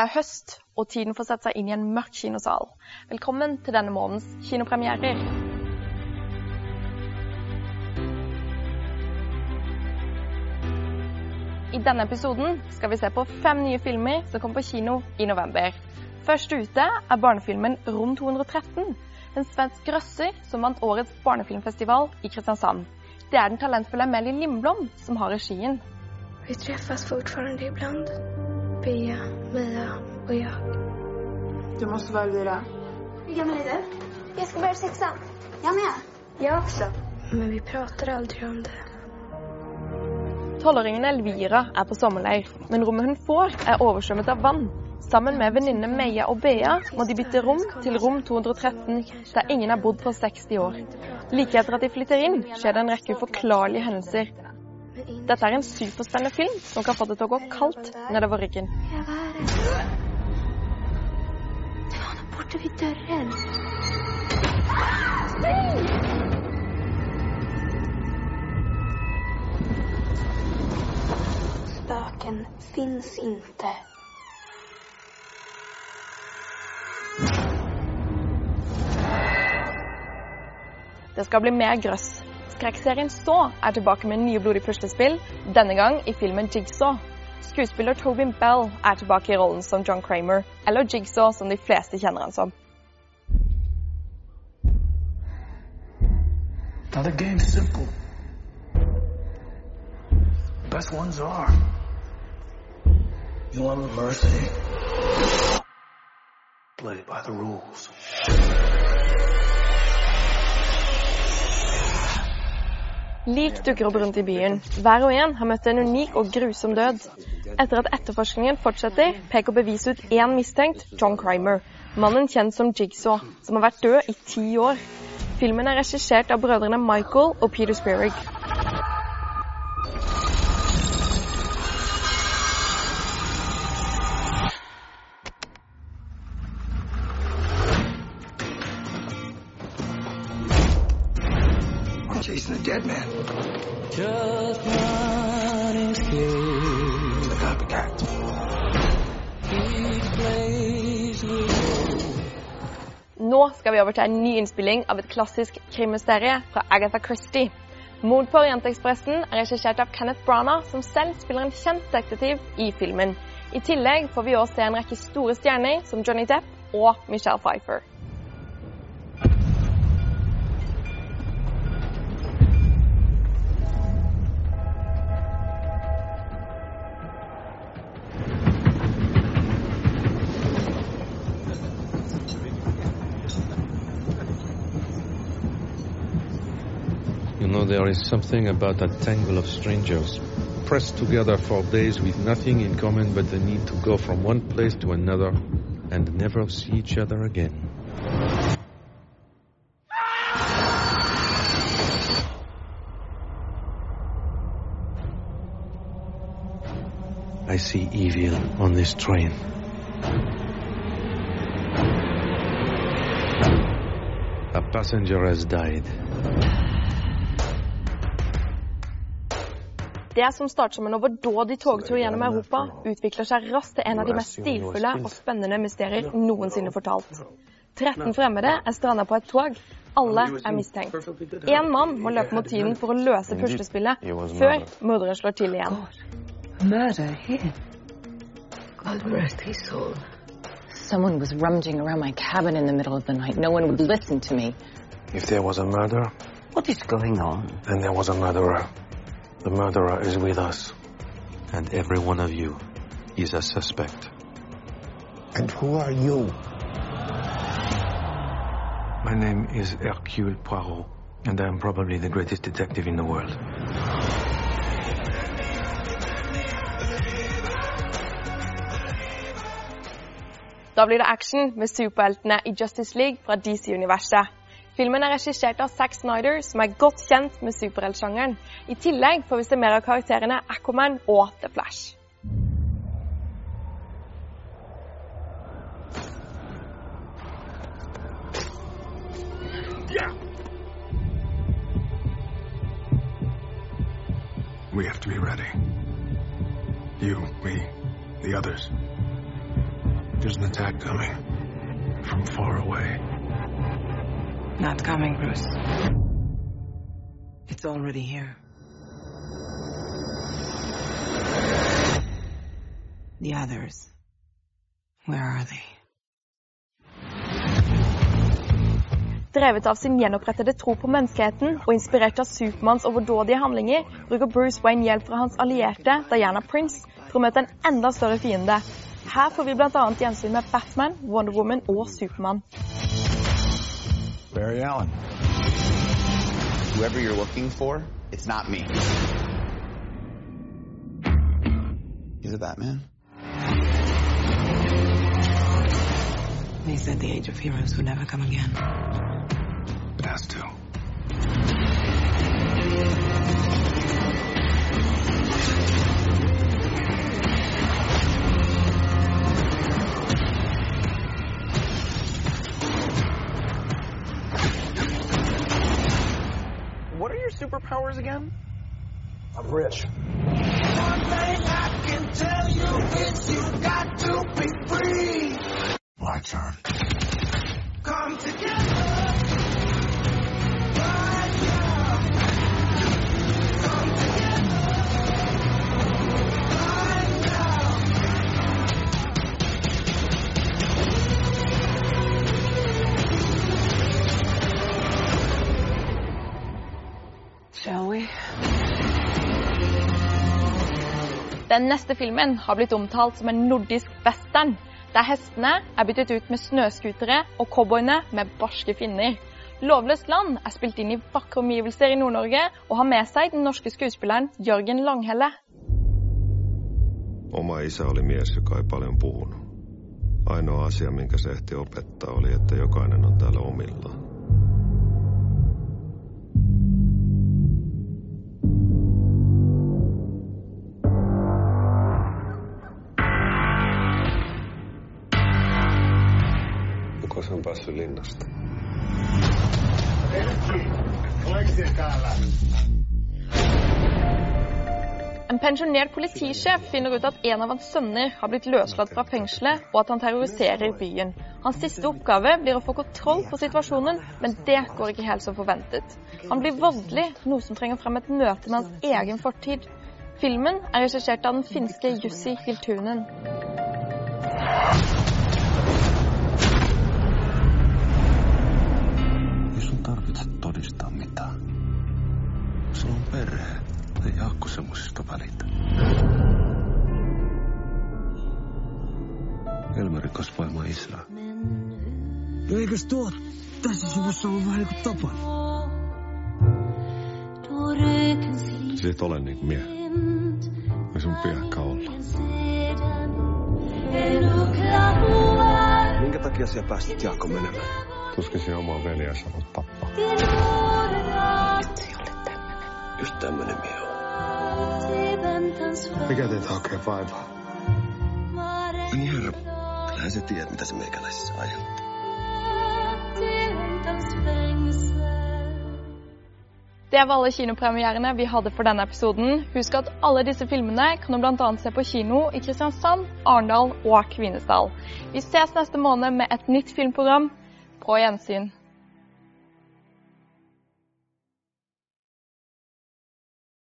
Det er høst, og tiden for å sette seg inn i en mørk kinosal. Velkommen til denne månedens kinopremierer. I denne episoden skal vi se på fem nye filmer som kommer på kino i november. Først ute er barnefilmen Rom 213, en svensk grøsser som vant årets barnefilmfestival i Kristiansand. Det er den talentfulle Melly Lindblom som har regien. Vi treffes fortfarande ibland. Bea, Mia och jag. Du måste vara Elvira. Hur gammal är du? Jag ska börja sexan. Jag med. Jag också. Men vi pratar aldrig om det. Tolvåringen Elvira er på sommerleir, men rommet hun får, er oversvømmet av vann. Sammen med venninne Meia og Bea må de bytte rom til rom 213, der ingen har bodd på 60 år. Like etter at de flytter inn, skjer det en rekke uforklarlige hendelser. Dette er en superspennende film som kan få det til å gå kaldt nedover ryggen. Var här. Det var noe borte ved døren. Staken fins inte. Det skal bli mer grøss. Skrekkserien Så er tilbake med nye blodige puslespill, denne gang i filmen Jigsaw. Skuespiller Tobin Bell er tilbake i rollen som John Kramer, eller Jigsaw som de fleste kjenner han som. Now the game's simple. Best ones are. You want mercy? Play by the rules. Lik dukker opp rundt i byen. Hver og en har møtt en unik og grusom død. Etter at etterforskningen fortsetter, peker beviset ut én mistenkt, John Crimer. Mannen kjent som Jigsaw, som har vært død i ti år. Filmen er regissert av brødrene Michael og Peter Spirig. Chasing a dead man. Just one escape. The copycat. Nå skal vi over til en ny innspilling av et klassisk krimmysterie fra Agatha Christie. Mord på Orientekspressen er regissert av Kenneth Branagh, som selv spiller en kjent detektiv i filmen. I tillegg får vi også se en rekke store stjerner som Johnny Depp og Michelle Pfeiffer. Know, there is something about that tangle of strangers, pressed together for days with nothing in common but the need to go from one place to another and never see each other again. I see evil on this train. A passenger has died. Det som starter som en overdådig togtur gjennom Europa, utvikler seg raskt til en av de mest stilfulle og spennende mysterier noensinne fortalt. 13 fremmede er stranda på et tog. Alle er mistenkt. Én mann må løpe mot tiden for å løse puslespillet før morderen slår til igjen. Murder here. God rest his soul. Someone was rummaging around my cabin in the middle of the night. No one would listen to me. If there was a murder, What is going on? then there was a murderer. The murderer is with us. And every one of you is a suspect. And who are you? My name is Hercule Poirot, and I am probably the greatest detective in the world. Da blir det action med superheltene i Justice League fra DC-universet. Filmen er regissert av Zack Snyder, som er godt kjent med superheltsjangeren. I tillegg får vi se mer av karakterene Aquaman og The Flash. We have to be ready. You, me, the others. There's an attack coming from far away. Not coming, Bruce. It's already here. The others. Where are they? Drevet av sin gjenopprettede tro på menneskeheten og inspirert av Supermanns overdådige handlinger, bruker Bruce Wayne hjelp fra hans allierte Diana Prince for å møte en enda større fiende. Her får vi bl.a. gjensyn med Batman, Wonder Woman og Supermann. Barry Allen. Whoever you're looking for, it's not me. He's a Batman. They said the age of heroes would never come again. It has to. your superpowers again? I'm rich. One thing I can tell you is you got to be free. My turn. Come together. Den neste filmen har blitt omtalt som en nordisk western, der hestene er byttet ut med snøscootere og cowboyene med barske finner. 'Lovløst land' er spilt inn i vakre omgivelser i Nord-Norge og har med seg den norske skuespilleren Jørgen Langhelle. Oma isä oli mies, joka ei paljon puhunut. Ainoa asia, minkä se ehti opettaa, oli, että jokainen on täällä omillaan. On päässyt linnasta? En pensjonert politisjef finner ut at en av hans sønner har blitt løslatt fra fengselet, og at han terroriserer byen. Hans siste oppgave blir å få kontroll på situasjonen, men det går ikke helt som forventet. Han blir voldelig, noe som trenger frem et møte med hans egen fortid. Filmen er regissert av den finske Jussi Hiltunen. Eikös tuo tässä suvussa ole vähän niinku tapana? Se et ole niinku mie. Ei sun piäkään olla. Minkä takia siellä päästit Jaakko menemään? Tuskin se omaa veliä sanot tappaa. Just tämmönen mie on. Mikä teitä hakee vaivaa? Niin herra, kyllähän sä tiedät, mitä se meikäläisessä aiheuttaa. Det var alle kinopremierene vi hadde for denne episoden. Husk at alle disse filmene kan du bl.a. se på kino i Kristiansand, Arendal og Kvinesdal. Vi ses neste måned med et nytt filmprogram. På gjensyn.